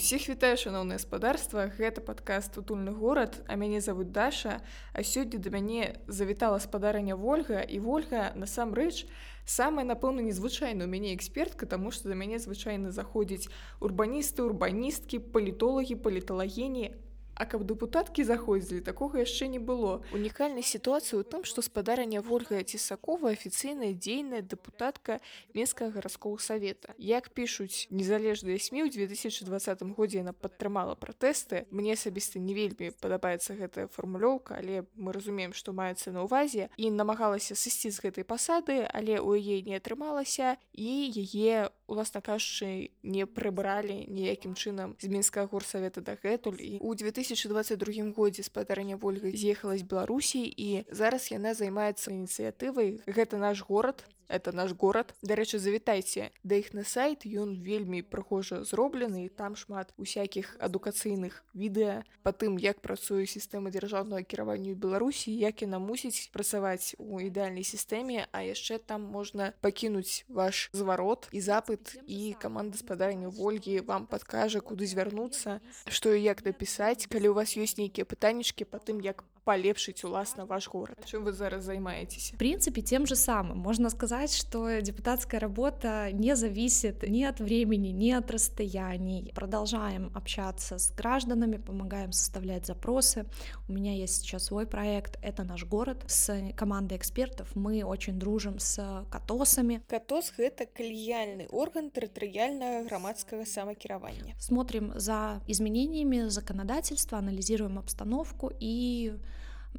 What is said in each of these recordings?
Усіх вітаю шаноўнае гаспадарства гэта падкаст утульны горад а мяне завуць даша а сёння да мяне завітала спадарня ольга і ольга насамрэч самая напэўна незвычайна у мяне экспертка таму што да мяне звычайна заходзіць урбаністы урбаністкі палітолагі паліталагені А каб дэпутаткі заходзілі такога яшчэ не было. Унікальнай сітуацыі ў тым, што спадарня Вольга Цісакова афіцыйная дзейная дэпутатка Менскага гарадскога савета. Як пішуць незалежныя СМі ў 2020 годзе яна падтрымала пратэсты. Мне асабіста не вельмі падабаецца гэтая фармулёўка, але мы разумеем, што маецца на ўвазе і намагалася сысці з гэтай пасады, але ў яе не атрымалася і яе уласна кажучы не прыбралі ніякім чынам з мінскага горсавета дагэтуль і у 2022 годзе спадарня ольга з'ехала з беларусій і зараз яна займаецца ініцыятывай гэта наш горад это наш город дарэчы завітайце да іх на сайт ён вельмі прыгожа зроблены там шмат усякіх адукацыйных відэа по тым як працуе сістэма дзяржаўнага кіравання беларусі як яна мусіць працаваць у ідэальнай сістэме а яшчэ там можна пакінуць ваш зварот і запыт і каманда спадарня ольгі вам падкажа куды звярнуцца што і як напісаць калі у вас ёсць нейкія пытаннічкі по тым як полепшить уласна ваш город? Чем вы зараз займаетесь в принципе тем же самым. Можно сказать что депутатская работа не зависит ни от времени ни от расстояний. Продолжаем общаться с гражданами помогаем составлять запросы. У меня есть сейчас свой проект это наш город с командой экспертов мы очень дружим с катосами. Катос это каліяльный орган тэрытарыяльного грамадского самокіравання смотрим за изменениями законодательства анализируем обстановку и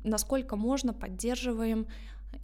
насколько можно поддерживаем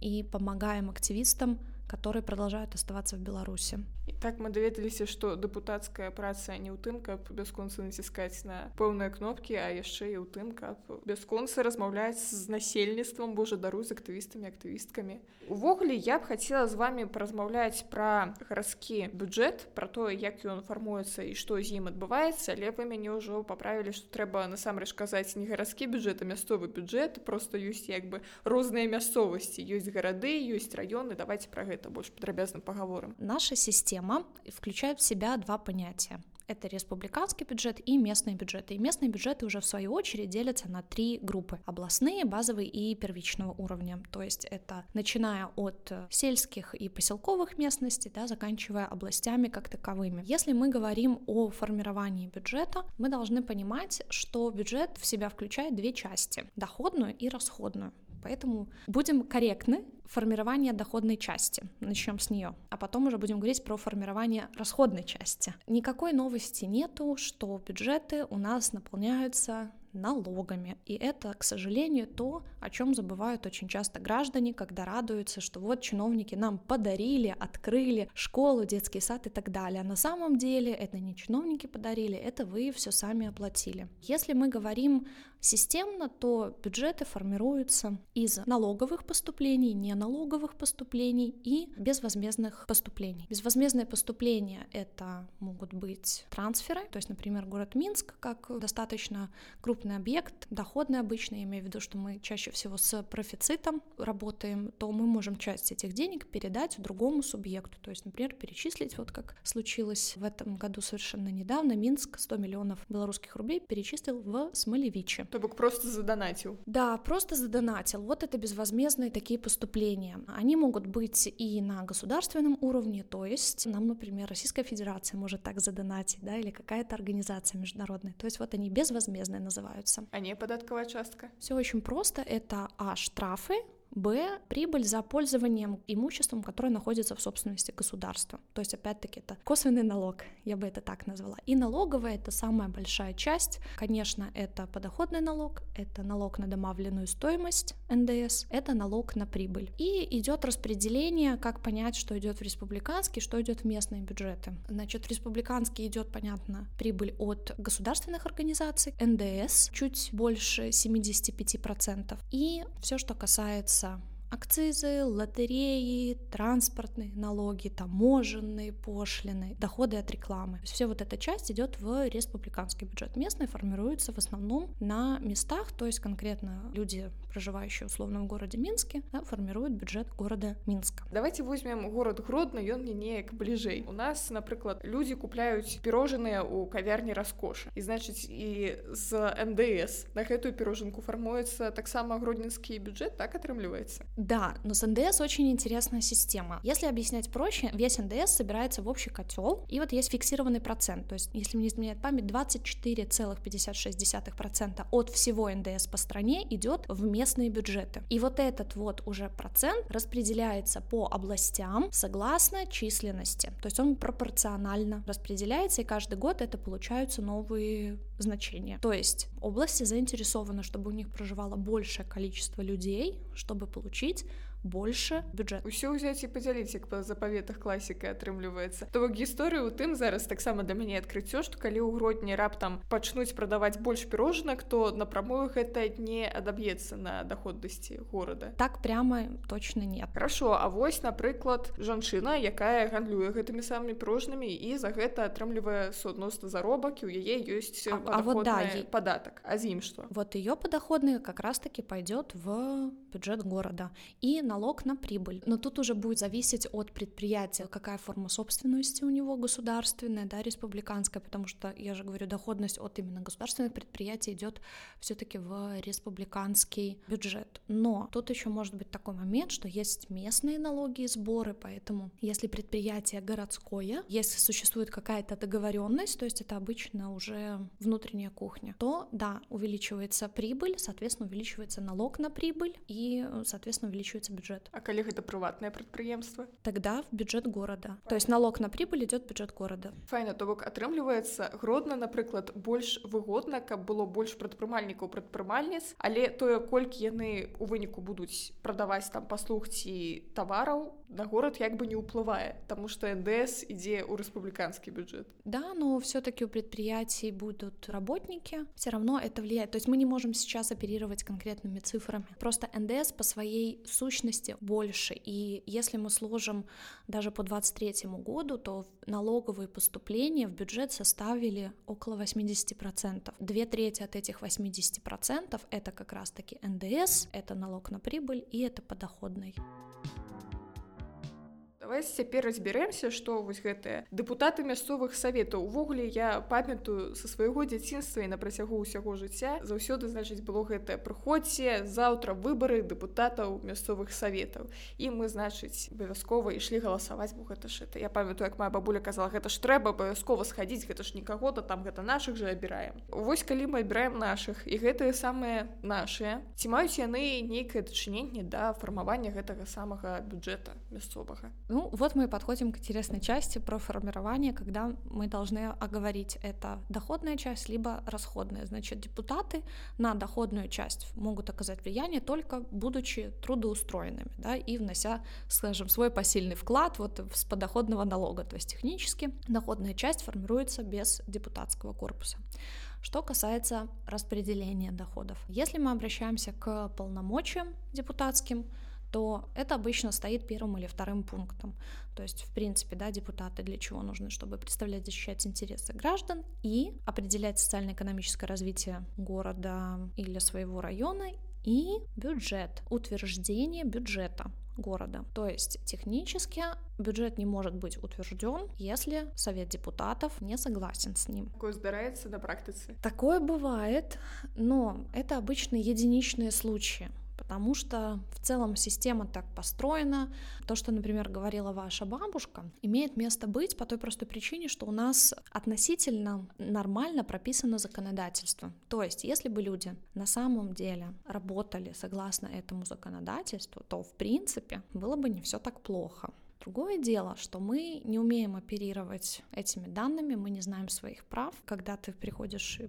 и помогаем активистам которые продолжают оставаться в Беларуси. І так мы даведаліся, што дэпутацкая праца не ў тым, каб бясконца націскаць на пэўныя кнопкі, а яшчэ і ў тым, каб бясконца размаўляць з насельніцтвам Божа дару з актывістамі актывісткамі. Увогуле я б хацела з вами паразмаўляць пра гарадскі бюджэт, пра тое, як ён фармуецца і што з ім адбываецца, але вы мяне ўжо паправілі, што трэба насамрэч казаць не гарадскі бюджэт, а мясцовы бюджэт, просто ёсць як бы розныя мясцовасці, ёсць гарады, ёсць раёны, давайте пра гэта это больше подробязно поговорим. Наша система включает в себя два понятия. Это республиканский бюджет и местные бюджеты. И местные бюджеты уже в свою очередь делятся на три группы. Областные, базовые и первичного уровня. То есть это начиная от сельских и поселковых местностей, да, заканчивая областями как таковыми. Если мы говорим о формировании бюджета, мы должны понимать, что бюджет в себя включает две части. Доходную и расходную. Поэтому будем корректны формирование доходной части. Начнем с нее, а потом уже будем говорить про формирование расходной части. Никакой новости нету, что бюджеты у нас наполняются налогами. И это, к сожалению, то, о чем забывают очень часто граждане, когда радуются, что вот чиновники нам подарили, открыли школу, детский сад и так далее. А на самом деле это не чиновники подарили, это вы все сами оплатили. Если мы говорим системно, то бюджеты формируются из налоговых поступлений, неналоговых поступлений и безвозмездных поступлений. Безвозмездные поступления — это могут быть трансферы, то есть, например, город Минск, как достаточно крупный объект, доходный обычно, я имею в виду, что мы чаще всего с профицитом работаем, то мы можем часть этих денег передать другому субъекту. То есть, например, перечислить, вот как случилось в этом году совершенно недавно, Минск 100 миллионов белорусских рублей перечислил в Смолевиче. То бок просто задонатил. Да, просто задонатил. Вот это безвозмездные такие поступления. Они могут быть и на государственном уровне, то есть нам, например, Российская Федерация может так задонатить, да, или какая-то организация международная. То есть вот они безвозмездные называются. А не податковая частка? Все очень просто. Это А штрафы, Б — прибыль за пользованием имуществом, которое находится в собственности государства. То есть, опять-таки, это косвенный налог, я бы это так назвала. И налоговая — это самая большая часть. Конечно, это подоходный налог, это налог на домовленную стоимость, НДС, это налог на прибыль. И идет распределение, как понять, что идет в республиканский, что идет в местные бюджеты. Значит, в республиканский идет, понятно, прибыль от государственных организаций, НДС чуть больше 75%. И все, что касается отца. акцизы, лотереи, транспортные налоги, таможенные пошлины, доходы от рекламы. То есть все вот эта часть идет в республиканский бюджет. Местные формируются в основном на местах, то есть конкретно люди, проживающие условно в городе Минске, да, формируют бюджет города Минска. Давайте возьмем город Гродно, ён мне неяк бліжэй. У нас, напрыклад, людзі купляюць пірожаныя ў кавярні раскоша. І значыць і з НДС на гэтую пірожанку фармуецца таксама гродненскі бюджет так атрымліваецца. да, но с ндс очень интересная система. Если объяснять проще весь ндс собирается в общий котел и вот есть фиксированный процент. То есть если мне изменяет память 24,56 процента от всего ндс по стране идет в местные бюджеты. И вот этот вот уже процент распределяется по областям согласно численности. То есть он пропорционально распределяется и каждый год это получаются новые значения. То есть области заинтересованы чтобы у них проживало большее количество людей чтобы получить больше бюджет. Усё ўзяць і падзяліць як па запаветах класіка атрымліваецца. То бок гісторыю у тым зараз таксама для мяне адкрыццё што калі ў грудні раптам пачнуць прадаваць больш пірожанак то напрамую гэта не адаб'ецца на доходнасці горада. Так прямо точно нет. Хорошо А вось напрыклад жанчына якая гандлюе гэтымі самымі пірожнымі і за гэта атрымлівае суадносна заробак у яе ёсць а, а вот да падатак. А з ім что вот ее подоходные как раз таки пойдет в бюджет города. И на налог на прибыль. Но тут уже будет зависеть от предприятия, какая форма собственности у него государственная, да, республиканская, потому что, я же говорю, доходность от именно государственных предприятий идет все-таки в республиканский бюджет. Но тут еще может быть такой момент, что есть местные налоги и сборы, поэтому если предприятие городское, если существует какая-то договоренность, то есть это обычно уже внутренняя кухня, то да, увеличивается прибыль, соответственно, увеличивается налог на прибыль и, соответственно, увеличивается бюджет бюджет. А калі гэта прыватнае прадпрыемства? Тогда в бюджет города. То есть налог на прибыль идет бюджет города. Файна то бок атрымліваецца гродна напрыклад больш выгодна каб было больш прадпрымальнікаў прадпрымальніц але тое колькі яны у выніку будуць прадаваць там паслуг ці тавараў на город як бы не ўплывае тому что ндс ідзе ў рэспубліканскі бюджет да но все-таки у предприятий будут работники все равно это влияет то есть мы не можем сейчас оперировать конкретными цифрами просто ндс по своей сущности больше и если мы сложим даже по 23 году то налоговые поступления в бюджет составили около 80 процентов две трети от этих 80 процентов это как раз таки ндс это налог на прибыль и это подоходный давайте цяпер разбярэмся што вось гэтыя дэпутаты мясцовых саветаў. Увогуле я памятаю са свайго дзяцінства і на працягу ўсяго жыцця заўсёды значыць было гэтае прыходзьце заўтра выбары дэпутатаў мясцовых саветаў. І мы значыць абавязкова ішлі галасаваць бо гэта ж это. Я памятаю як моя бабуля казала гэта ж трэба абавязкова схадзіць гэта ж нікаго-то там гэта наших же абіраем вось калі мы абіраем наших і гэтыя самыя нашыя ці маюць яны нейкае дачыненне да фармавання гэтага самага бюджэта мясцовага Ну вот мы подходим к интересной части про формирование, когда мы должны оговорить это доходная часть, либо расходная. Значит, депутаты на доходную часть могут оказать влияние только будучи трудоустроенными, да, и внося, скажем, свой посильный вклад вот с подоходного налога. То есть технически доходная часть формируется без депутатского корпуса. Что касается распределения доходов. Если мы обращаемся к полномочиям депутатским, то это обычно стоит первым или вторым пунктом. То есть, в принципе, да, депутаты для чего нужны? Чтобы представлять, защищать интересы граждан и определять социально-экономическое развитие города или своего района и бюджет, утверждение бюджета города. То есть технически бюджет не может быть утвержден, если Совет депутатов не согласен с ним. Такое здарается на практике? Такое бывает, но это обычно единичные случаи потому что в целом система так построена. То, что, например, говорила ваша бабушка, имеет место быть по той простой причине, что у нас относительно нормально прописано законодательство. То есть, если бы люди на самом деле работали согласно этому законодательству, то, в принципе, было бы не все так плохо. Другое дело, что мы не умеем оперировать этими данными, мы не знаем своих прав. Когда ты приходишь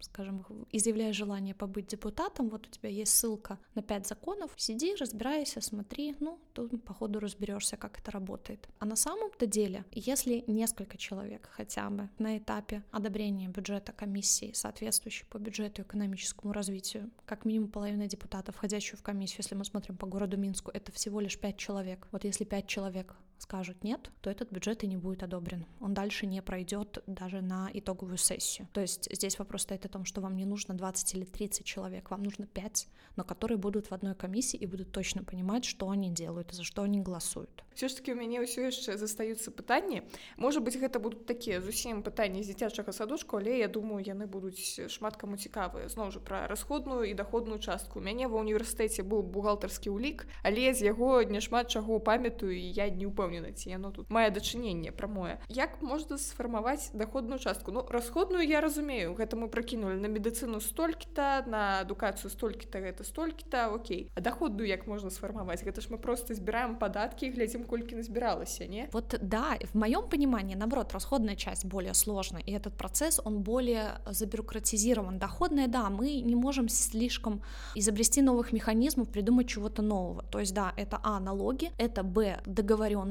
скажем, изъявляешь желание побыть депутатом, вот у тебя есть ссылка на пять законов, сиди, разбирайся, смотри, ну, тут по ходу разберешься, как это работает. А на самом-то деле, если несколько человек хотя бы на этапе одобрения бюджета комиссии, соответствующей по бюджету и экономическому развитию, как минимум половина депутатов, входящую в комиссию, если мы смотрим по городу Минску, это всего лишь пять человек. Вот если пять человек скажут нет, то этот бюджет и не будет одобрен. Он дальше не пройдет даже на итоговую сессию. То есть здесь вопрос стоит о том, что вам не нужно 20 или 30 человек, вам нужно 5, но которые будут в одной комиссии и будут точно понимать, что они делают и за что они голосуют. Все ж таки у мяне ўсё яшчэ застаюцца пытанні. Можа быть гэта будуць такія зусім пытанні з дзіцячага садочку, але я думаю, яны будуць шмат каму цікавыя зноў жа пра расходную і доходную частку. У мяне ва універсітэце быў бухгалтарскі ўлік, але з яго няшмат чаго памятаю і я не ўпэўнена ці яно тут мае дачыненне прамое. Як можна сфармаваць доходную частку? Ну расходную я разумею, гэта мы пракінули на медыцыну столькі-то, на адукацыю столькі-то гэта столькі-то Окей. А доходную як можна сфармаваць? Гэта ж мы просто збіраем падаткі, глядзім колькі назбіралася не вот да в моем понимании наоборот расходная часть более сложная и этот процесс он более забюрократизирован доходная да мы не можем слишком изобрести новых механизмов придумать чего-то нового то есть да это а налоги это б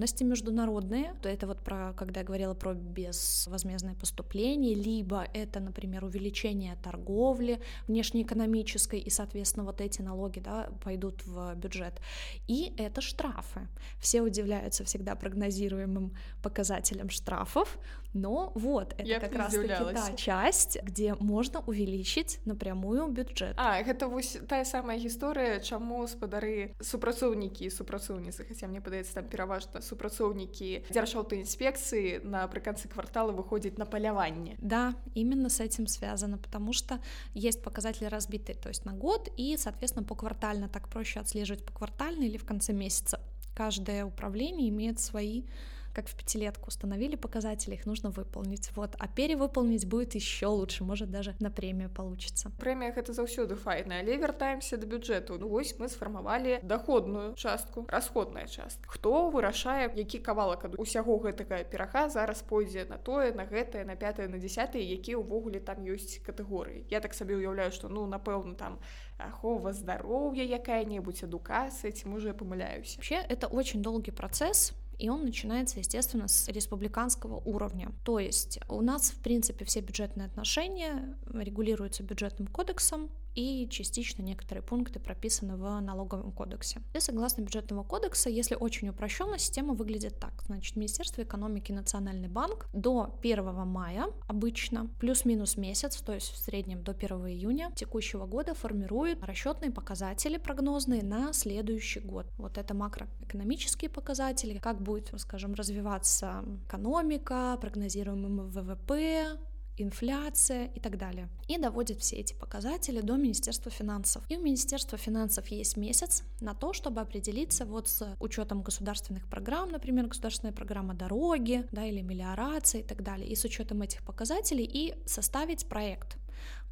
договоренности международные то это вот про когда я говорила про безвозмездное поступление либо это например увеличение торговли внешнеэкономической и соответственно вот эти налоги да, пойдут в бюджет и это штрафы все удивляются удивляются всегда прогнозируемым показателям штрафов, но вот это Я как раз таки та часть, где можно увеличить напрямую бюджет. А гэта вось тая самая гісторыя, чаму спадары супрацоўнікі і супрацоўніцы, хаця мне падаецца там пераважна супрацоўнікі дзяржаўтаінспекцыі напрыканцы квартала выходзіць на паляванне. Да, именно с этим связано, потому что есть показатели разбитые, то есть на год, и, соответственно, поквартально так проще отслеживать поквартально или в конце месяца каждое управление имеет свои как в пятилетку установили показатели, их нужно выполнить. Вот, а перевыполнить будет еще лучше, может даже на премию получится. Премия это заўсёды файна, але вяртаемся до бюджету. Ну вось мы сфармавалі доходную частку, расходная частка. Хто вырашае, які кавалак ад усяго гэтага пераха зараз пойдзе на тое, на гэтае, на пятое, на десятое, якія ўвогуле там ёсць катэгорыі. Я так сабе уяўляю, што ну напэўна там ахова здароўя якая-небудзь адукацыя ці можа я памыляюсь вообще это очень долгий процесс и он начинается, естественно, с республиканского уровня. То есть у нас, в принципе, все бюджетные отношения регулируются бюджетным кодексом, и частично некоторые пункты прописаны в налоговом кодексе. И согласно бюджетного кодекса, если очень упрощенно, система выглядит так. Значит, Министерство экономики и Национальный банк до 1 мая обычно, плюс-минус месяц, то есть в среднем до 1 июня текущего года формирует расчетные показатели прогнозные на следующий год. Вот это макроэкономические показатели, как будет, скажем, развиваться экономика, прогнозируемый ВВП, инфляция и так далее. И доводит все эти показатели до Министерства финансов. И у Министерства финансов есть месяц на то, чтобы определиться вот с учетом государственных программ, например, государственная программа дороги, да, или мелиорации и так далее, и с учетом этих показателей и составить проект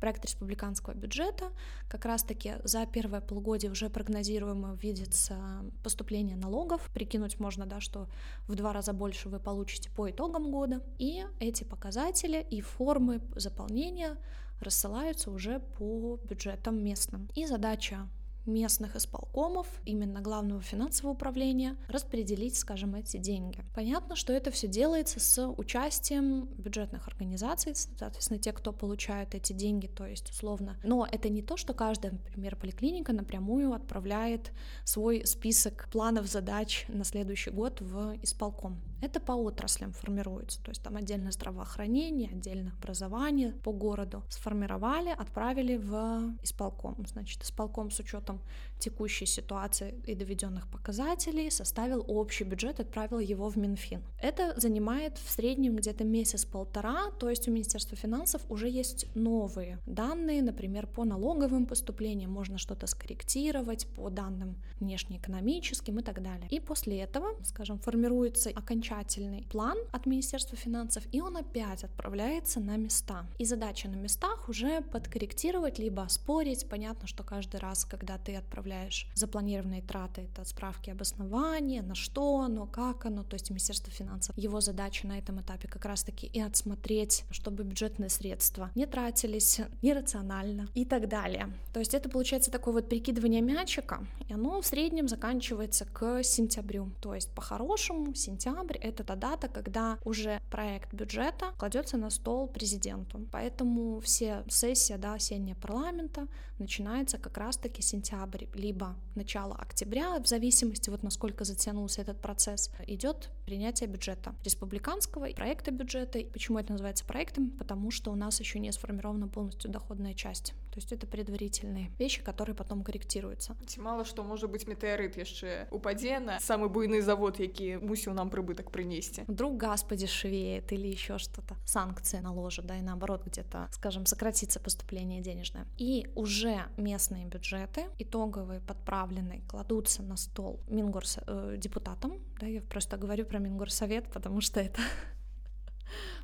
проект республиканского бюджета. Как раз-таки за первое полугодие уже прогнозируемо видится поступление налогов. Прикинуть можно, да, что в два раза больше вы получите по итогам года. И эти показатели и формы заполнения рассылаются уже по бюджетам местным. И задача местных исполкомов, именно главного финансового управления, распределить, скажем, эти деньги. Понятно, что это все делается с участием бюджетных организаций, соответственно, те, кто получают эти деньги, то есть условно. Но это не то, что каждая, например, поликлиника напрямую отправляет свой список планов задач на следующий год в исполком. Это по отраслям формируется, то есть там отдельно здравоохранение, отдельно образование по городу. Сформировали, отправили в исполком. Значит, исполком с учетом текущей ситуации и доведенных показателей составил общий бюджет, отправил его в Минфин. Это занимает в среднем где-то месяц-полтора, то есть у Министерства финансов уже есть новые данные, например, по налоговым поступлениям можно что-то скорректировать, по данным внешнеэкономическим и так далее. И после этого, скажем, формируется окончательный план от Министерства финансов, и он опять отправляется на места. И задача на местах уже подкорректировать, либо спорить. Понятно, что каждый раз, когда ты отправляешь запланированные траты, это справки обоснования, на что оно, как оно, то есть Министерство финансов, его задача на этом этапе как раз-таки и отсмотреть, чтобы бюджетные средства не тратились нерационально и так далее. То есть это получается такое вот перекидывание мячика, и оно в среднем заканчивается к сентябрю. То есть по-хорошему сентябрь — это та дата, когда уже проект бюджета кладется на стол президенту. Поэтому все сессия да, осенняя парламента начинается как раз-таки сентябрь, либо начало октября, в зависимости вот насколько затянулся этот процесс, идет принятие бюджета республиканского проекта бюджета. Почему это называется проектом? Потому что у нас еще не сформирована полностью доходная часть. То есть это предварительные вещи, которые потом корректируются. Ці мало што можа быць метэарыт яшчэ упадзе на самы буйны завод, які мусіў нам прыбытак прынесці. Вдруг газ подешевеет или еще что-то. Санкции наложат, да, и наоборот где-то, скажем, сократится поступление денежное. И уже местные бюджеты, итоговые, подправленные, кладутся на стол Мингорс э, депутатам. Да, я просто говорю про Мингорсовет, потому что это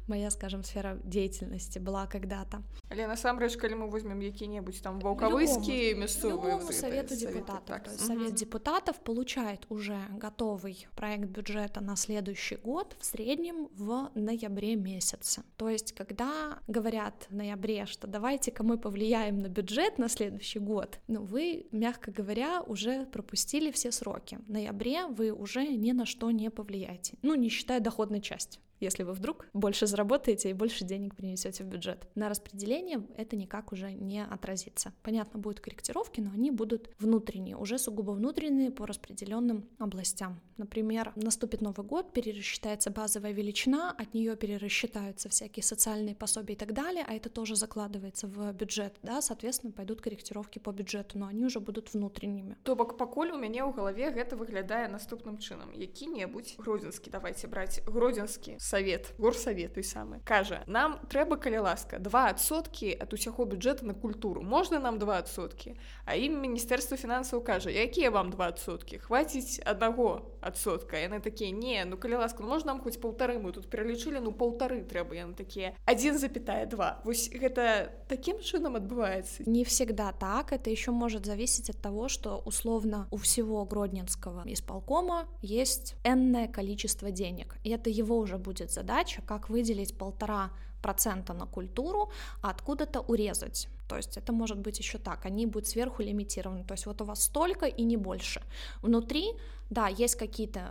моя скажем сфера деятельности была когда-то але насамрэч калі мы возьмем які-небудзь там ваўкавыскі мясцовы совету депутатов так. совет депутатов получает уже готовый проект бюджета на следующий год в среднем в ноябре месяце то есть когда говорят в ноябре что давайте-ка мы повлияем на бюджет на следующий год ну вы мягко говоря уже пропустили все сроки в ноябре вы уже ни на что не повлияете ну не считая доходной части если вы вдруг больше заработаете и больше денег принесете в бюджет. На распределение это никак уже не отразится. Понятно, будут корректировки, но они будут внутренние, уже сугубо внутренние по распределенным областям. Например, наступит Новый год, перерасчитается базовая величина, от нее перерасчитаются всякие социальные пособия и так далее, а это тоже закладывается в бюджет, да, соответственно, пойдут корректировки по бюджету, но они уже будут внутренними. То бок пакуль у мяне ў галаве гэта выглядае наступным чынам які-небудзь гродзенскі давайте браць гродзенскі совет горсовет той самы кажа нам трэба каля ласка два адсоткі ад усяго бюджэта на культуру можна нам два адсоткі а ім міністэрства фінансаў кажа якія вам два адсоткі хваціць аднаго адсотка яны такія не ну каля ласка ну, можна нам хоць полтары мы тут пералічылі ну полтары трэба яны такія один запятая два вось гэта таким чынам адбываецца не всегда так это еще может зависеть от того что условно у всего гродненского исполкома есть энное количество денег и это его уже будет будет задача, как выделить полтора процента на культуру, а откуда-то урезать. То есть это может быть еще так, они будут сверху лимитированы. То есть вот у вас столько и не больше. Внутри, да, есть какие-то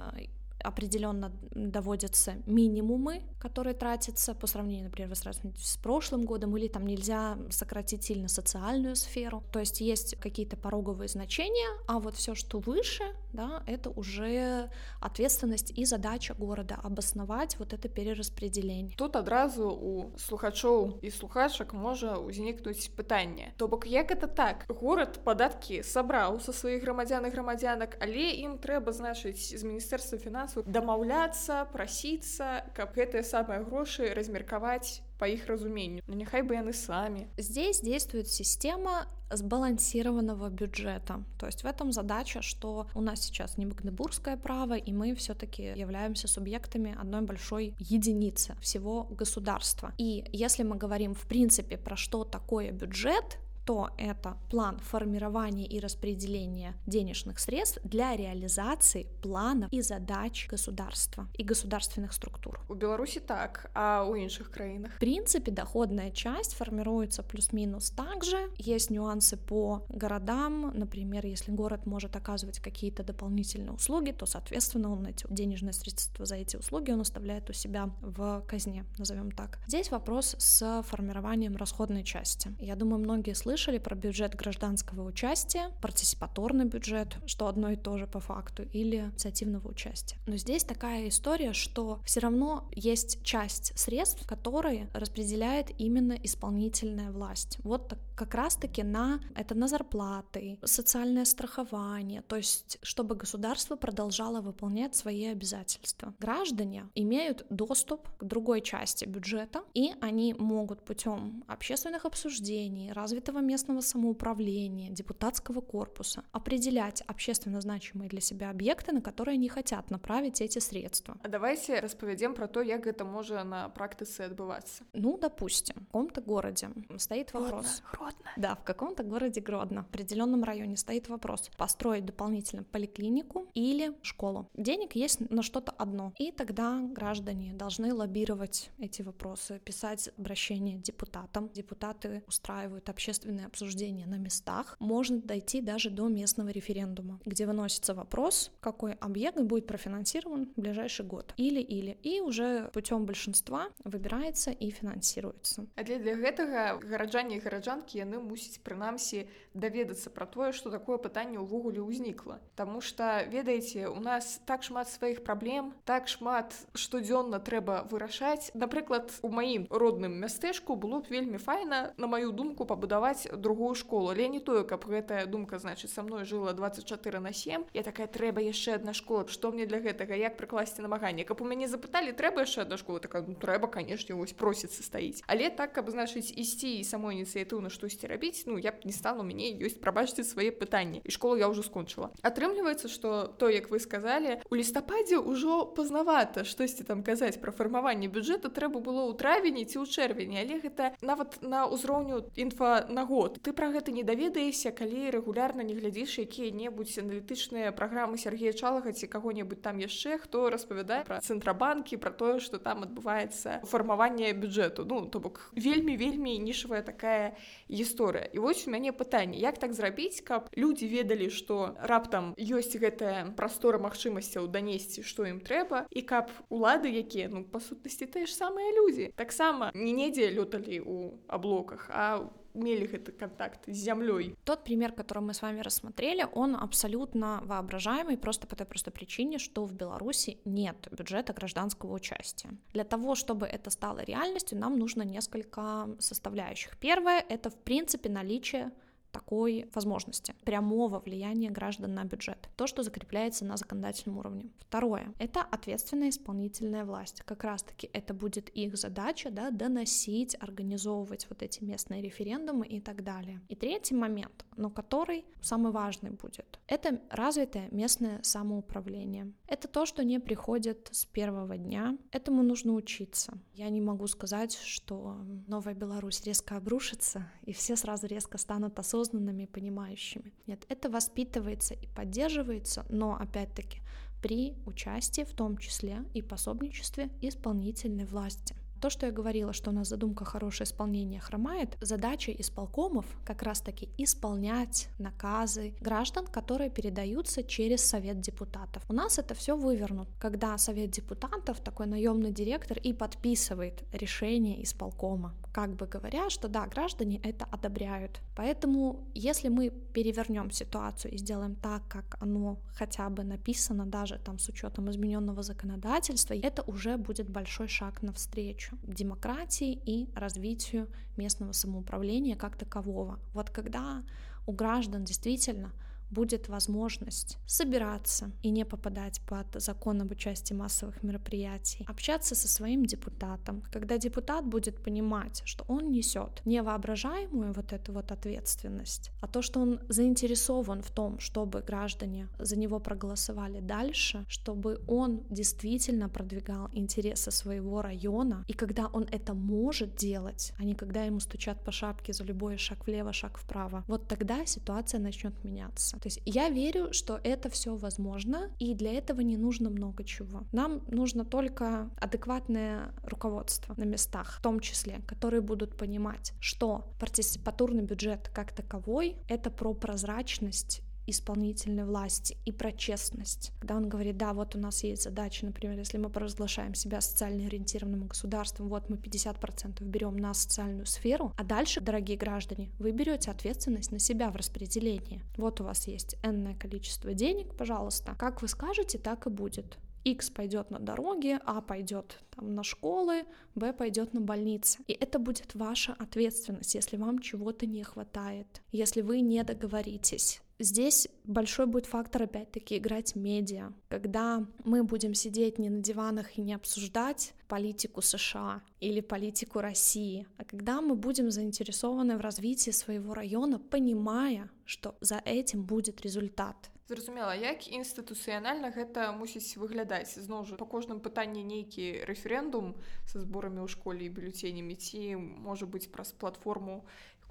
определенно доводятся минимумы, которые тратятся по сравнению, например, с прошлым годом, или там нельзя сократить сильно социальную сферу. То есть есть какие-то пороговые значения, а вот все, что выше, да, это уже ответственность и задача города обосновать вот это перераспределение. Тут адразу у слухачоў і слухачак можа ўзнікнуць пытанне. То бок як это так? Горад падаткі сабраў са сваіх грамадзян і грамадзянак, але ім трэба значыць з міністэрства фінансаў фінансаў дамаўляцца прасіцца каб гэтыя самыя грошы размеркаваць по их разумению но няхай бы яны сами здесь действует система сбалансированного бюджета то есть в этом задача что у нас сейчас не магдебургское право и мы все-таки являемся субъектами одной большой единицы всего государства и если мы говорим в принципе про что такое бюджет то это план формирования и распределения денежных средств для реализации планов и задач государства и государственных структур. У Беларуси так, а у іншых краинах? В принципе, доходная часть формируется плюс-минус также. Есть нюансы по городам. Например, если город может оказывать какие-то дополнительные услуги, то, соответственно, он эти денежные средства за эти услуги он оставляет у себя в казне, назовем так. Здесь вопрос с формированием расходной части. Я думаю, многие слышали слышали про бюджет гражданского участия, партиципаторный бюджет, что одно и то же по факту, или инициативного участия. Но здесь такая история, что все равно есть часть средств, которые распределяет именно исполнительная власть. Вот так, как раз-таки на это на зарплаты, социальное страхование, то есть чтобы государство продолжало выполнять свои обязательства. Граждане имеют доступ к другой части бюджета, и они могут путем общественных обсуждений, развитого местного самоуправления, депутатского корпуса определять общественно значимые для себя объекты, на которые они хотят направить эти средства. А давайте распавядзем про то, як гэта можа на практыцы адбывацца. Ну, допустим, в каком-то городе стоит вопрос. Гродно. Да, в каком-то городе Гродно, в определенном районе стоит вопрос построить дополнительно поликлинику или школу. Денег есть на что-то одно. И тогда граждане должны лоббировать эти вопросы, писать обращения депутатам. Депутаты устраивают общественные обсуждения на местах. Можно дойти даже до местного референдума, где выносится вопрос, какой объект будет профинансирован в ближайший год. Или-или. И уже путем большинства выбирается и финансируется. Але для гэтага гараджане і гараджанкі яны мусяць прынамсі даведацца пра тое, што такое пытанне ўвогуле ўзнікла. Таму што ведаеце, у нас так шмат сваіх праблем, так шмат штодзённа трэба вырашаць. Напрыклад, у маім родным мястэчку было б вельмі файна, на маю думку пабудаваць другую школу. Але не тое, каб гэтая думка значыць са мной жыла 24 на 7. Я такая трэба яшчэ адна школа, што мне для гэтага як прыкласці намаганне, каб у мяне запыталі трэба яшчэ адна школа такая ну, трэба канешне вось просіцца стаіць. Але так каб значыць ісці і самой ініцыятыўна штосьці рабіць, ну я б не стану мяне ёсць прабачце свае пытанні і школу я ўжо скончыла. Атрымліваецца, што то як вы сказалі у лістападзе ўжо пазнавата штосьці там казаць пра фармаванне бюджэту трэба было ў травені ці ў чэрвені, але гэта нават на ўзроўню інфа на год. Ты пра гэта не даведаешся, калі рэгулярна не глядзіш якія-небудзь аналітычныя праграмы Сергея Чалага ці каго-небудзь там яшчэ хто распавядае пра цэнтрабанкі пра тое, што там адбываецца фармаванне бюджэту. Ну то бок вельмі вельмі нішавая такая гісторыя. І вось у мяне пытанне, як так зрабіць, каб людзі ведалі, што раптам ёсць гэтая прастора магчымасцяў данесці, што ім трэба і каб улады, якія ну па сутнасці тыя ж самыя людзі таксама не недзе лёталі ў аблоках, а имели этот контакт с землей. Тот пример, который мы с вами рассмотрели, он абсолютно воображаемый просто по той простой причине, что в Беларуси нет бюджета гражданского участия. Для того, чтобы это стало реальностью, нам нужно несколько составляющих. Первое — это, в принципе, наличие такой возможности прямого влияния граждан на бюджет. То, что закрепляется на законодательном уровне. Второе — это ответственная исполнительная власть. Как раз-таки это будет их задача, да, доносить, организовывать вот эти местные референдумы и так далее. И третий момент, но который самый важный будет, это развитое местное самоуправление. Это то, что не приходит с первого дня. Этому нужно учиться. Я не могу сказать, что Новая Беларусь резко обрушится, и все сразу резко станут осознанными осознанными, понимающими. Нет, это воспитывается и поддерживается, но опять-таки при участии в том числе и пособничестве исполнительной власти. То, что я говорила, что у нас задумка хорошее исполнение хромает, задача исполкомов как раз-таки исполнять наказы граждан, которые передаются через Совет депутатов. У нас это все вывернут, когда Совет депутатов, такой наемный директор, и подписывает решение исполкома, как бы говоря, что да, граждане это одобряют. Поэтому, если мы перевернем ситуацию и сделаем так, как оно хотя бы написано, даже там с учетом измененного законодательства, это уже будет большой шаг навстречу демократии и развитию местного самоуправления как такового. Вот когда у граждан действительно будет возможность собираться и не попадать под закон об участии массовых мероприятий, общаться со своим депутатом, когда депутат будет понимать, что он несет невоображаемую вот эту вот ответственность, а то, что он заинтересован в том, чтобы граждане за него проголосовали дальше, чтобы он действительно продвигал интересы своего района, и когда он это может делать, а не когда ему стучат по шапке за любой шаг влево, шаг вправо, вот тогда ситуация начнет меняться. То есть я верю, что это все возможно, и для этого не нужно много чего. Нам нужно только адекватное руководство на местах, в том числе, которые будут понимать, что партиципатурный бюджет как таковой — это про прозрачность исполнительной власти и про честность. Когда он говорит, да, вот у нас есть задача, например, если мы провозглашаем себя социально ориентированным государством, вот мы 50% берем на социальную сферу, а дальше, дорогие граждане, вы берете ответственность на себя в распределении. Вот у вас есть энное количество денег, пожалуйста. Как вы скажете, так и будет. X пойдет на дороги, А пойдет там, на школы, Б пойдет на больницы. И это будет ваша ответственность, если вам чего-то не хватает, если вы не договоритесь. Здесь большой будет фактор, опять-таки, играть медиа. Когда мы будем сидеть не на диванах и не обсуждать политику США или политику России, а когда мы будем заинтересованы в развитии своего района, понимая, что за этим будет результат Зразумела, як інстытуцыянальна гэта мусіць выглядаць зноў жа па кожным пытанні нейкі рэферэндум са зборамі ў школе і бюлетенямі ці можа быць праз платформу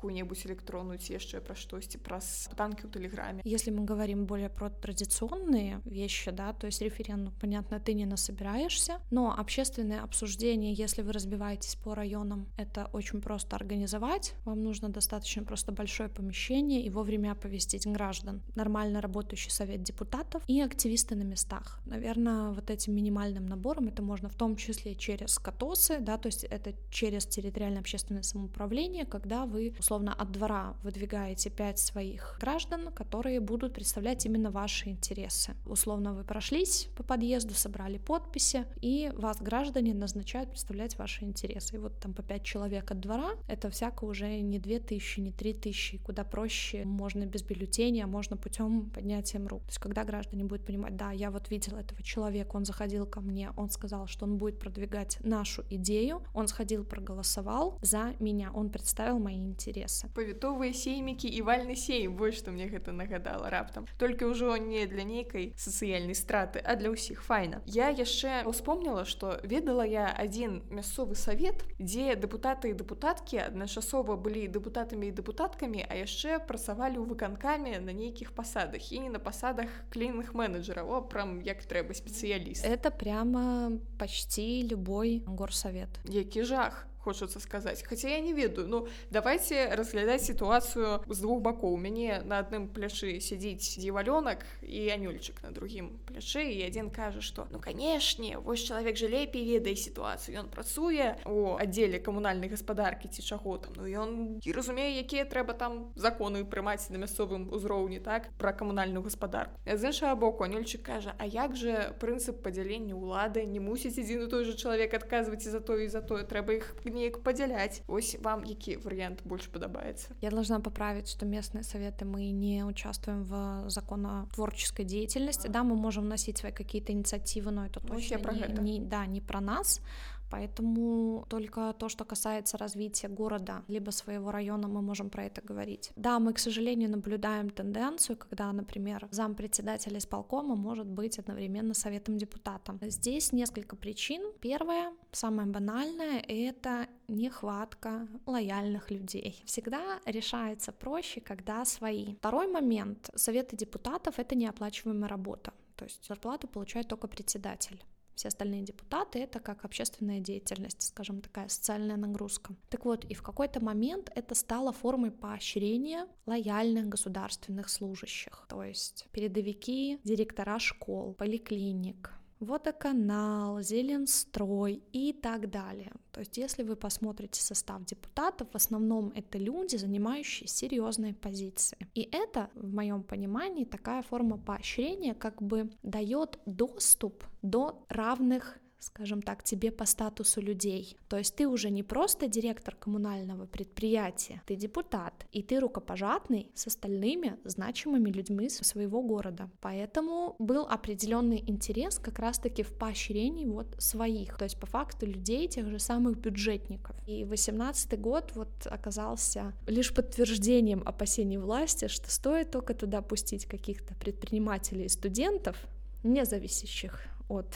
какую-нибудь электронную ці яшчэ пра штосьці праз танки у телеграме если мы говорим более про традиционные вещи да то есть референдум понятно ты не насобираешься но общественное обсуждение если вы разбиваетесь по районам это очень просто организовать вам нужно достаточно просто большое помещение и вовремя оповестить граждан нормально работающий совет депутатов и активисты на местах наверное вот этим минимальным набором это можно в том числе через катосы да то есть это через территориальное общественное самоуправление когда вы условно от двора выдвигаете пять своих граждан, которые будут представлять именно ваши интересы. Условно вы прошлись по подъезду, собрали подписи, и вас граждане назначают представлять ваши интересы. И вот там по пять человек от двора, это всяко уже не две тысячи, не три тысячи, куда проще, можно без бюллетеня, а можно путем поднятием рук. То есть когда граждане будут понимать, да, я вот видел этого человека, он заходил ко мне, он сказал, что он будет продвигать нашу идею, он сходил, проголосовал за меня, он представил мои интересы интересы павітовыя сеймікі і вальны сейм вось што мне гэта нагадала раптам только ўжо не для нейкай сацыяльнай страты а для ўсіх файна я яшчэ успомніла что ведала я один мясцовы савет дзе дэпутаты і дэпутаткі адначасова былі дэпутатамі і дэпутаткамі а яшчэ працавалі ў выканкаме на нейкіх пасадах і не на пасадах клінных менеджераў о прям як трэба спецыяліст это прямо почти любой горсавет які жах Хочацца сказаць хотя я не ведаю. Ну давайте разглядаць сітуацыю з двух бакоў мяне на адным плячы сядзіць дзівалёнак і анюльчык на другім плячы і адзін кажа что ну канешне вось чалавек жа лепей ведае сітуацыю ён працуе у аддзеле камунальнай гаспадаркі ці чаго там ну ён і разумее якія трэба там законы прымаць на мясцовым узроўні так пра камунальную гаспадарку з іншага боку анюльчык кажа а як же прынцып падзялення ўлады? Не мусіць адзін і той же чалавек адказваць і за тое і за тое. Трэба іх не неяк падзяляць ось вам які вариант больше падабаецца я должна поправить что местные советы мы не участвуем в законотворческой деятельности. Да мы можем вносить свои какие-то инициативы но это точно про не, не да не про нас Поэтому только то, что касается развития города, либо своего района, мы можем про это говорить. Да, мы, к сожалению, наблюдаем тенденцию, когда, например, зам председателя исполкома может быть одновременно советом депутатом. Здесь несколько причин. Первое, самое банальное, это нехватка лояльных людей. Всегда решается проще, когда свои. Второй момент. Советы депутатов — это неоплачиваемая работа. То есть зарплату получает только председатель. Все остальные депутаты — это как общественная деятельность, скажем, такая социальная нагрузка. Так вот, и в какой-то момент это стало формой поощрения лояльных государственных служащих. То есть передовики, директора школ, поликлиник, водоканал, Зеленстрой и так далее. То есть, если вы посмотрите состав депутатов, в основном это люди, занимающие серьезные позиции. И это, в моем понимании, такая форма поощрения как бы дает доступ до равных скажем так, тебе по статусу людей. То есть ты уже не просто директор коммунального предприятия, ты депутат, и ты рукопожатный с остальными значимыми людьми своего города. Поэтому был определенный интерес как раз-таки в поощрении вот своих, то есть по факту людей, тех же самых бюджетников. И 18 год вот оказался лишь подтверждением опасений власти, что стоит только туда пустить каких-то предпринимателей и студентов, не зависящих от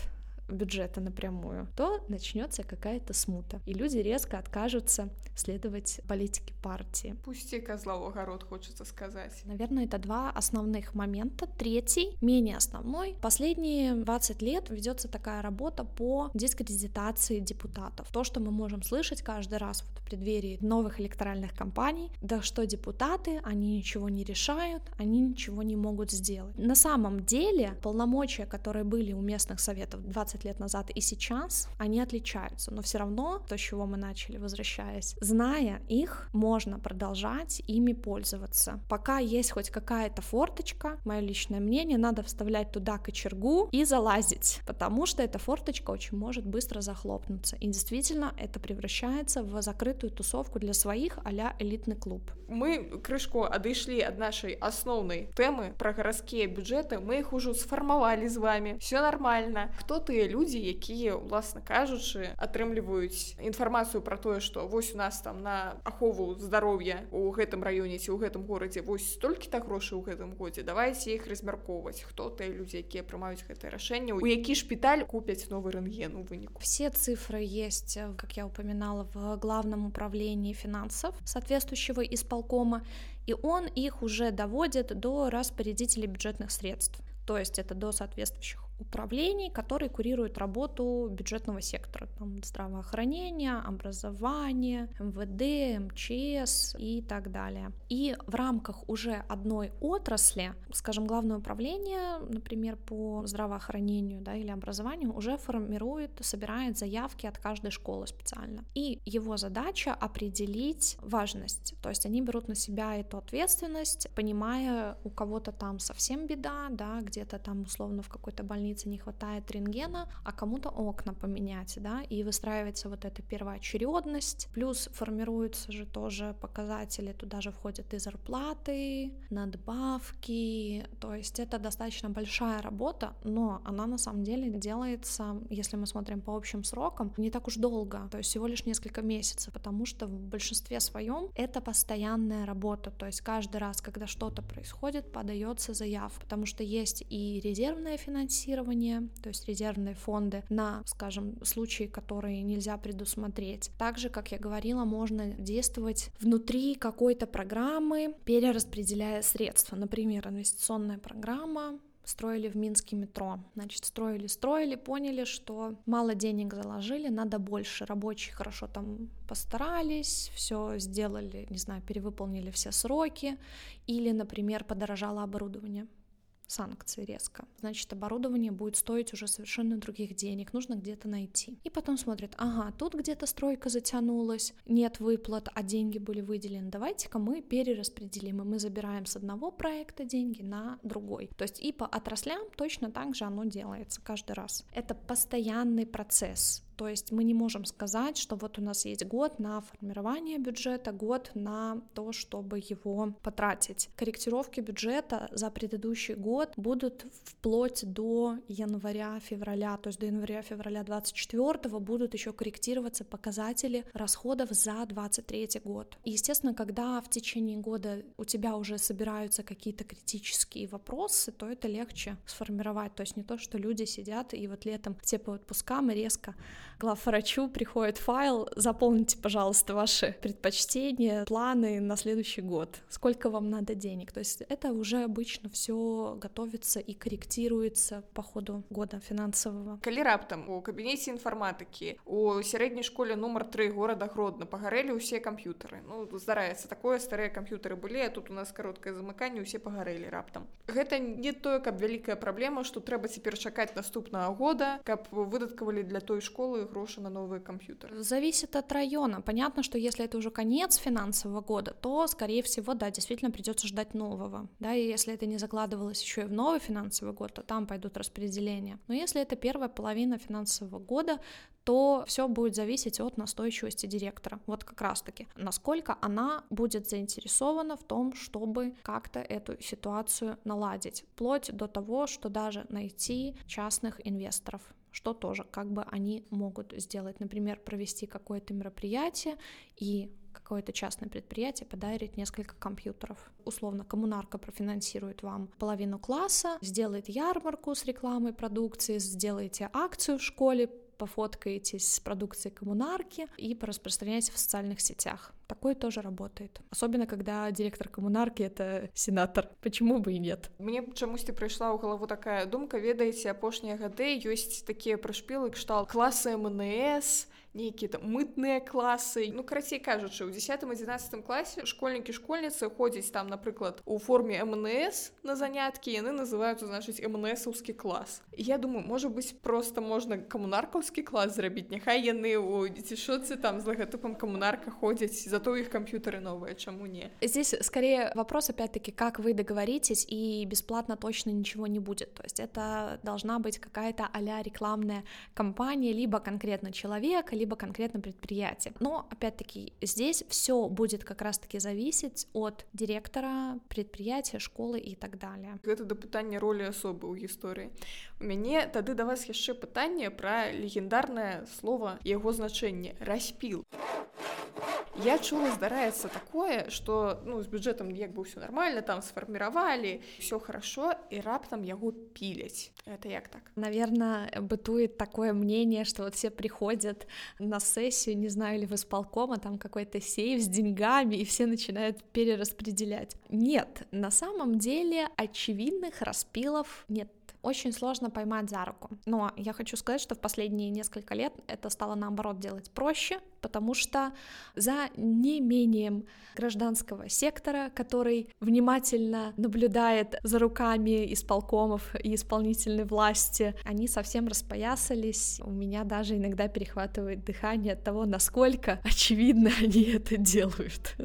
бюджета напрямую, то начнется какая-то смута, и люди резко откажутся следовать политике партии. Пусти козла в огород, хочется сказать. Наверное, это два основных момента. Третий, менее основной. Последние 20 лет ведется такая работа по дискредитации депутатов. То, что мы можем слышать каждый раз в преддверии новых электоральных кампаний, да что депутаты, они ничего не решают, они ничего не могут сделать. На самом деле полномочия, которые были у местных советов 20 15 лет назад и сейчас, они отличаются, но все равно то, с чего мы начали, возвращаясь, зная их, можно продолжать ими пользоваться. Пока есть хоть какая-то форточка, мое личное мнение, надо вставлять туда кочергу и залазить, потому что эта форточка очень может быстро захлопнуться. И действительно, это превращается в закрытую тусовку для своих а элитный клуб. Мы крышку адышлі ад нашай асноўнай тэмы пра гарадскія бюджэты мы іх ужо сфармавалі з вами все нормально хто тыя людзі якія уласна кажучы атрымліваюць інфармацыю про тое что вось у нас там на ахову здароўя у гэтым раёне ці ў гэтым горадзе вось столькі-то грошай у гэтым годзе давайте іх размяркоўваць хто тыя людзі якія прымаюць гэтае рашэнне у які шпіталь купяць новы рэнген у выніку все цифры есть как я упоминала в главном управлении финансов соответствующего исполкома и он их уже доводит до распорядителей бюджетных средств. То есть это до соответствующих управлений, которые курируют работу бюджетного сектора, там, здравоохранение, образование, МВД, МЧС и так далее. И в рамках уже одной отрасли, скажем, главное управление, например, по здравоохранению да, или образованию, уже формирует, собирает заявки от каждой школы специально. И его задача определить важность, то есть они берут на себя эту ответственность, понимая, у кого-то там совсем беда, да, где-то там условно в какой-то больнице больнице не хватает рентгена, а кому-то окна поменять, да, и выстраивается вот эта первоочередность, плюс формируются же тоже показатели, туда же входят и зарплаты, надбавки, то есть это достаточно большая работа, но она на самом деле делается, если мы смотрим по общим срокам, не так уж долго, то есть всего лишь несколько месяцев, потому что в большинстве своем это постоянная работа, то есть каждый раз, когда что-то происходит, подается заявка, потому что есть и резервное финансирование, финансирование, то есть резервные фонды на, скажем, случаи, которые нельзя предусмотреть. Также, как я говорила, можно действовать внутри какой-то программы, перераспределяя средства. Например, инвестиционная программа строили в Минске метро. Значит, строили, строили, поняли, что мало денег заложили, надо больше. Рабочие хорошо там постарались, все сделали, не знаю, перевыполнили все сроки. Или, например, подорожало оборудование санкции резко. Значит, оборудование будет стоить уже совершенно других денег, нужно где-то найти. И потом смотрят, ага, тут где-то стройка затянулась, нет выплат, а деньги были выделены, давайте-ка мы перераспределим, и мы забираем с одного проекта деньги на другой. То есть и по отраслям точно так же оно делается каждый раз. Это постоянный процесс, то есть мы не можем сказать, что вот у нас есть год на формирование бюджета, год на то, чтобы его потратить. Корректировки бюджета за предыдущий год будут вплоть до января-февраля, то есть до января-февраля 24 будут еще корректироваться показатели расходов за 23 год. И, естественно, когда в течение года у тебя уже собираются какие-то критические вопросы, то это легче сформировать. То есть не то, что люди сидят и вот летом все по отпускам и резко главврачу приходит файл, заполните, пожалуйста, ваши предпочтения, планы на следующий год, сколько вам надо денег. То есть это уже обычно все готовится и корректируется по ходу года финансового. Калі раптам у кабінеце інфарматыкі у сярэдняй школе нумар 3 горада гродна пагарэлі ўсе камп'ютары ну здараецца такое старыя камп'ютары былі а тут у нас кароткае замыканне усе пагарэлі раптам гэта не тое каб вялікая праблема што трэба цяпер чакаць наступнага года каб выдаткавалі для той школы грошы на новые компьютеры? Зависит от района. Понятно, что если это уже конец финансового года, то, скорее всего, да, действительно придется ждать нового. Да, и если это не закладывалось еще и в новый финансовый год, то там пойдут распределения. Но если это первая половина финансового года, то все будет зависеть от настойчивости директора. Вот как раз-таки, насколько она будет заинтересована в том, чтобы как-то эту ситуацию наладить, вплоть до того, что даже найти частных инвесторов что тоже как бы они могут сделать. Например, провести какое-то мероприятие и какое-то частное предприятие подарит несколько компьютеров. Условно, коммунарка профинансирует вам половину класса, сделает ярмарку с рекламой продукции, сделаете акцию в школе, пофоткаетесь с продукцией коммунарки и пораспространяете в социальных сетях. Такое тоже работает. Особенно, когда директор коммунарки — это сенатор. Почему бы и нет? Мне чамусьці прыйшла ў галаву такая думка, ведаеце, апошнія гады ёсць такія прышпілы кшталт класы МНС, нейкія там мытныя класы ну карацей кажучы у 10 11 класе школьнікі школьніцы ходзяць там напрыклад у форме МНС на заняткі яны называюцца значыць МНСаўскі клас я думаю можа быть просто можна камунаркаўскі клас зрабіць няхай яны у дзецішоцы там з лагатыпам камунарка ходзяць зато іх камп'ютары новыя чаму не здесь скорее вопрос опять-таки как вы договоритесь и бесплатно точно ничего не будет то есть это должна быть какая-то а-ля рекламная кампания либо конкретно человека либо конкретно предприятие. Но, опять-таки, здесь все будет как раз-таки зависеть от директора, предприятия, школы и так далее. Это до пытания роли особы у истории. У мяне тады да вас яшчэ пытанне пра легендарнае слово яго значэнне распіл. Я чула здараецца такое, что ну, з бюджэтам як бы ўсё нормально там сфарміравалі, все хорошо і раптам яго піляць. Это як так? Наверное, бытует такое мнение, что вот все приходят на сессию, не знаю ли вы с полкома, там какой-то сейф с деньгами, и все начинают перераспределять. Нет, на самом деле очевидных распилов нет очень сложно поймать за руку. Но я хочу сказать, что в последние несколько лет это стало наоборот делать проще, потому что за неимением гражданского сектора, который внимательно наблюдает за руками исполкомов и исполнительной власти, они совсем распоясались. У меня даже иногда перехватывает дыхание от того, насколько очевидно они это делают.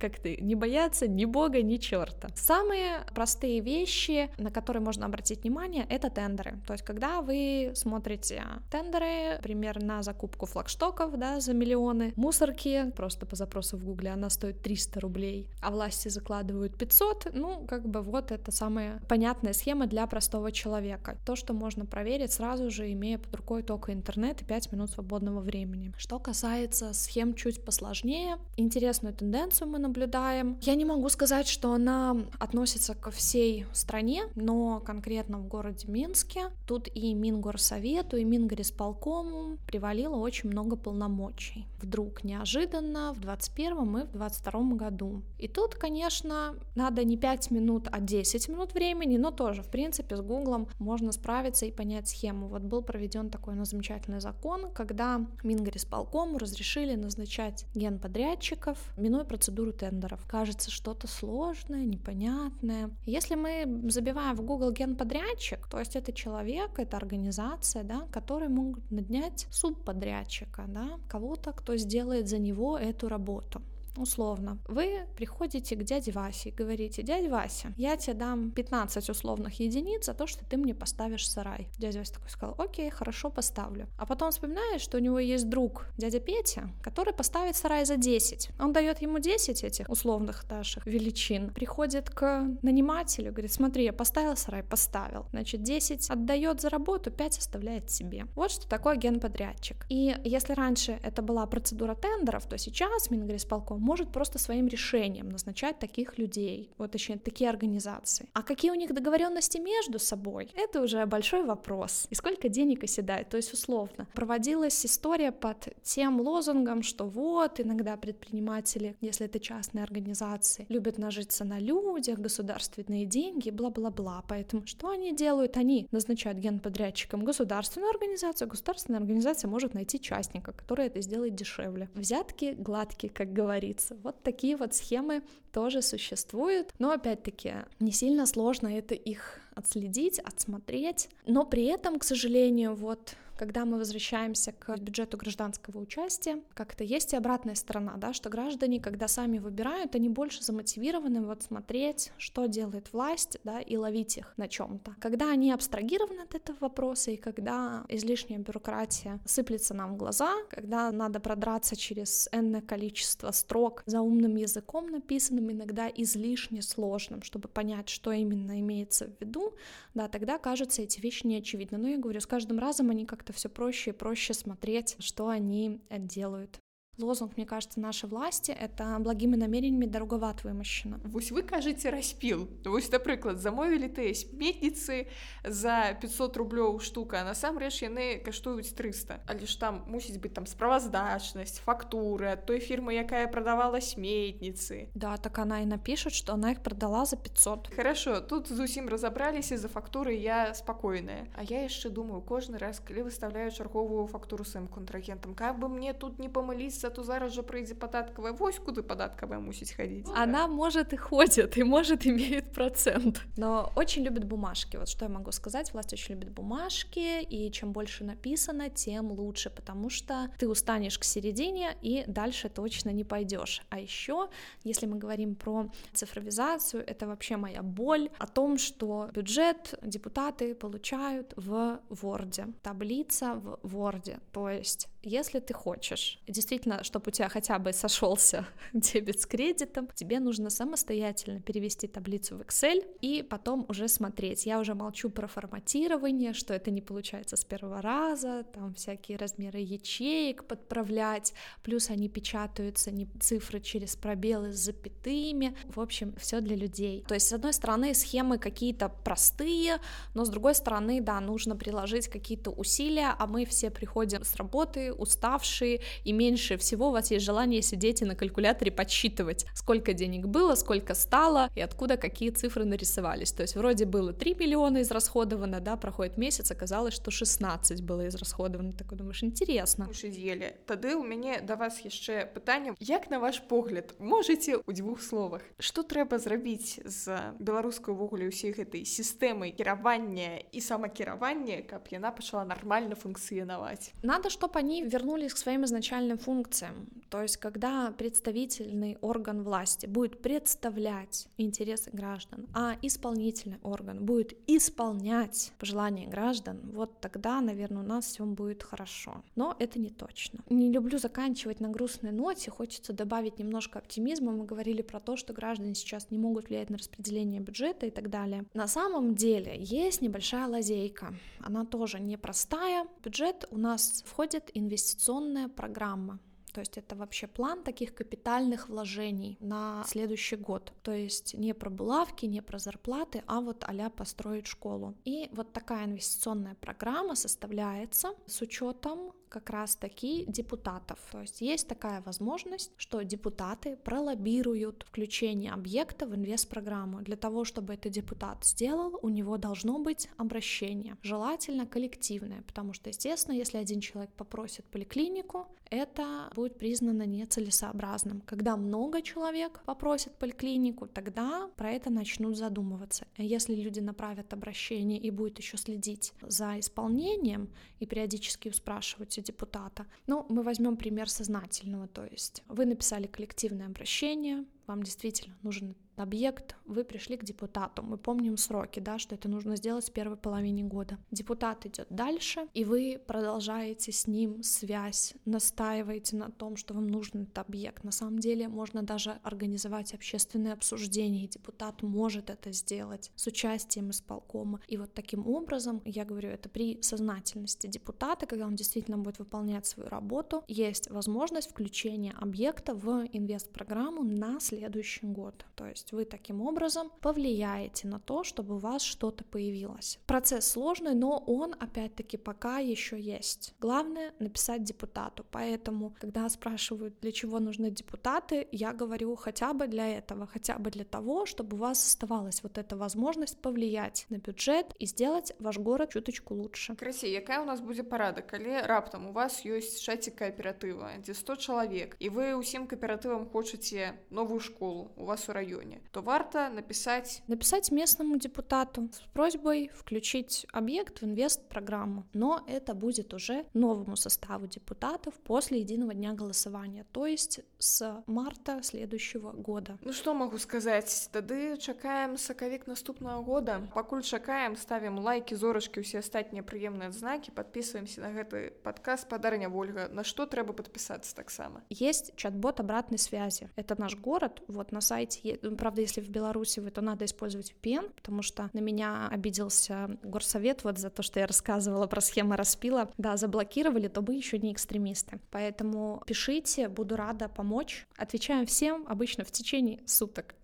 Как ты не боятся ни бога, ни черта. Самые простые вещи, на которые можно обратить внимание, это тендеры. То есть, когда вы смотрите тендеры, например, на закупку флагштоков, да, за миллионы, мусорки, просто по запросу в гугле она стоит 300 рублей, а власти закладывают 500, ну, как бы вот это самая понятная схема для простого человека. То, что можно проверить сразу же, имея под рукой только интернет и 5 минут свободного времени. Что касается схем чуть посложнее, интересную тенденцию мы наблюдаем. Я не могу сказать, что она относится ко всей стране, но конкретно в городе Минске. Тут и Мингорсовету, и Мингорисполкому привалило очень много полномочий. Вдруг неожиданно в 21 и в 22 году. И тут, конечно, надо не 5 минут, а 10 минут времени, но тоже, в принципе, с Гуглом можно справиться и понять схему. Вот был проведен такой ну, замечательный закон, когда Мингорисполкому разрешили назначать генподрядчиков, минуя процедуру тендеров. Кажется, что-то сложное, непонятное. Если мы забиваем в Google генподрядчик, подрядчик, то есть это человек, это организация, да, которые могут нанять субподрядчика, да, кого-то, кто сделает за него эту работу условно, вы приходите к дяде Васе и говорите, дядя Вася, я тебе дам 15 условных единиц за то, что ты мне поставишь сарай. Дядя Вася такой сказал, окей, хорошо, поставлю. А потом вспоминает, что у него есть друг, дядя Петя, который поставит сарай за 10. Он дает ему 10 этих условных наших величин, приходит к нанимателю, говорит, смотри, я поставил сарай, поставил. Значит, 10 отдает за работу, 5 оставляет себе. Вот что такое генподрядчик. И если раньше это была процедура тендеров, то сейчас Мингрисполком может просто своим решением назначать таких людей, вот точнее такие организации. А какие у них договоренности между собой, это уже большой вопрос. И сколько денег оседает, то есть условно. Проводилась история под тем лозунгом, что вот иногда предприниматели, если это частные организации, любят нажиться на людях, государственные деньги, бла-бла-бла. Поэтому что они делают? Они назначают генподрядчиком государственную организацию, государственная организация может найти частника, который это сделает дешевле. Взятки гладкие, как говорится говорится. Вот такие вот схемы тоже существуют, но опять-таки не сильно сложно это их отследить, отсмотреть, но при этом, к сожалению, вот когда мы возвращаемся к бюджету гражданского участия, как-то есть и обратная сторона, да, что граждане, когда сами выбирают, они больше замотивированы вот смотреть, что делает власть, да, и ловить их на чем-то. Когда они абстрагированы от этого вопроса, и когда излишняя бюрократия сыплется нам в глаза, когда надо продраться через энное количество строк за умным языком написанным, иногда излишне сложным, чтобы понять, что именно имеется в виду, да, тогда кажется эти вещи неочевидны. Но я говорю, с каждым разом они как как-то все проще и проще смотреть, что они делают Лозунг, мне кажется, нашей власти — это благими намерениями дороговат вымощена. Вось вы кажаце распіл. Вось, напрыклад, замовілі тыя сметніцы за 500 рублёў штука, а насамрэч яны каштуюць 300. Але ж там мусіць быць там справаздачнасць, фактуры ад той фірмы, якая прадавала сметніцы. Да, так она и напишет, что она их продала за 500. Хорошо, тут зусім разабраліся за фактуры я спакойная. А я яшчэ думаю кожны раз, калі выставляю чарговую фактуру сваім контрагентам, как бы мне тут не памыліцца, то зараз жа прыйдзе падаткавая вось куды падаткавая мусіць хадзіць. Она может и ходит, и может имеет процент. Но очень любит бумажки. Вот что я могу сказать, власть очень любит бумажки, и чем больше написано, тем лучше, потому что ты устанешь к середине и дальше точно не пойдешь. А еще, если мы говорим про цифровизацию, это вообще моя боль о том, что бюджет депутаты получают в Word, таблица в Word, то есть если ты хочешь, действительно, чтобы у тебя хотя бы сошелся дебет с кредитом, тебе нужно самостоятельно перевести таблицу в Excel и потом уже смотреть. Я уже молчу про форматирование, что это не получается с первого раза, там всякие размеры ячеек подправлять, плюс они печатаются не цифры через пробелы с запятыми. В общем, все для людей. То есть, с одной стороны, схемы какие-то простые, но с другой стороны, да, нужно приложить какие-то усилия, а мы все приходим с работы, уставшие, и меньше всего у вас есть желание сидеть и на калькуляторе подсчитывать, сколько денег было, сколько стало, и откуда какие цифры нарисовались. То есть вроде было 3 миллиона израсходовано, да, проходит месяц, оказалось, что 16 было израсходовано. Такой думаешь, интересно. Ели. Тады у мяне да вас яшчэ пытанне як на ваш погляд можете у двух словах что трэба зрабіць з беларускай увогуле ўсей гэтай сістэмай кіравання і самакіравання каб яна пачала нормально функцыянаваць надо чтобы они вернулись к своим изначальным функциям. То есть, когда представительный орган власти будет представлять интересы граждан, а исполнительный орган будет исполнять пожелания граждан, вот тогда, наверное, у нас все будет хорошо. Но это не точно. Не люблю заканчивать на грустной ноте, хочется добавить немножко оптимизма. Мы говорили про то, что граждане сейчас не могут влиять на распределение бюджета и так далее. На самом деле есть небольшая лазейка. Она тоже непростая. Бюджет у нас входит инвестиционная программа. То есть это вообще план таких капитальных вложений на следующий год. То есть не про булавки, не про зарплаты, а вот а построить школу. И вот такая инвестиционная программа составляется с учетом как раз-таки депутатов. То есть есть такая возможность, что депутаты пролоббируют включение объекта в инвест-программу. Для того, чтобы это депутат сделал, у него должно быть обращение, желательно коллективное, потому что, естественно, если один человек попросит поликлинику, это будет признано нецелесообразным. Когда много человек попросит поликлинику, тогда про это начнут задумываться. Если люди направят обращение и будет еще следить за исполнением и периодически спрашивать у депутата, ну, мы возьмем пример сознательного, то есть вы написали коллективное обращение, вам действительно нужен объект, вы пришли к депутату. Мы помним сроки, да, что это нужно сделать в первой половине года. Депутат идет дальше, и вы продолжаете с ним связь, настаиваете на том, что вам нужен этот объект. На самом деле можно даже организовать общественное обсуждение, и депутат может это сделать с участием исполкома. И вот таким образом, я говорю, это при сознательности депутата, когда он действительно будет выполнять свою работу, есть возможность включения объекта в инвест-программу на следующий год. То есть вы таким образом повлияете на то, чтобы у вас что-то появилось. Процесс сложный, но он опять-таки пока еще есть. Главное написать депутату. Поэтому, когда спрашивают, для чего нужны депутаты, я говорю хотя бы для этого, хотя бы для того, чтобы у вас оставалась вот эта возможность повлиять на бюджет и сделать ваш город чуточку лучше. Красе, якая у нас будет парада, калі раптам у вас есть шаці кааператыва, дзе 100 чалавек, і вы ўсім кааператывам хочаце новую школу у вас у районе, то варто написать... Написать местному депутату с просьбой включить объект в инвест-программу. Но это будет уже новому составу депутатов после единого дня голосования, то есть с марта следующего года. Ну что могу сказать? Тады чакаем сакавік наступного года. Пакуль чакаем, ставим лайки, зорочки, все остатние приемные знаки, подписываемся на гэты подкаст «Подарня Вольга». На что треба подписаться так само? Есть чат-бот обратной связи. Это наш город. Вот на сайте, правда, если в Беларуси вы, то надо использовать VPN, потому что на меня обиделся горсовет вот за то, что я рассказывала про схемы распила. Да, заблокировали, то мы еще не экстремисты. Поэтому пишите, буду рада помочь. Отвечаем всем обычно в течение суток.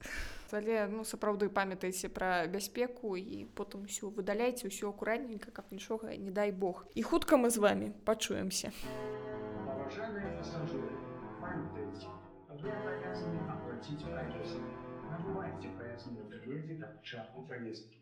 але ну сапраўды памятайце пра бяспеку і потым усё выдаляйце ўсё акуратненька каб нічога не дай бог і хутка мы з вами пачуемся Уважаемые пассажиры, памятайте, вы обязаны оплатить проезд. Набывайте проездные билеты как участник поездки.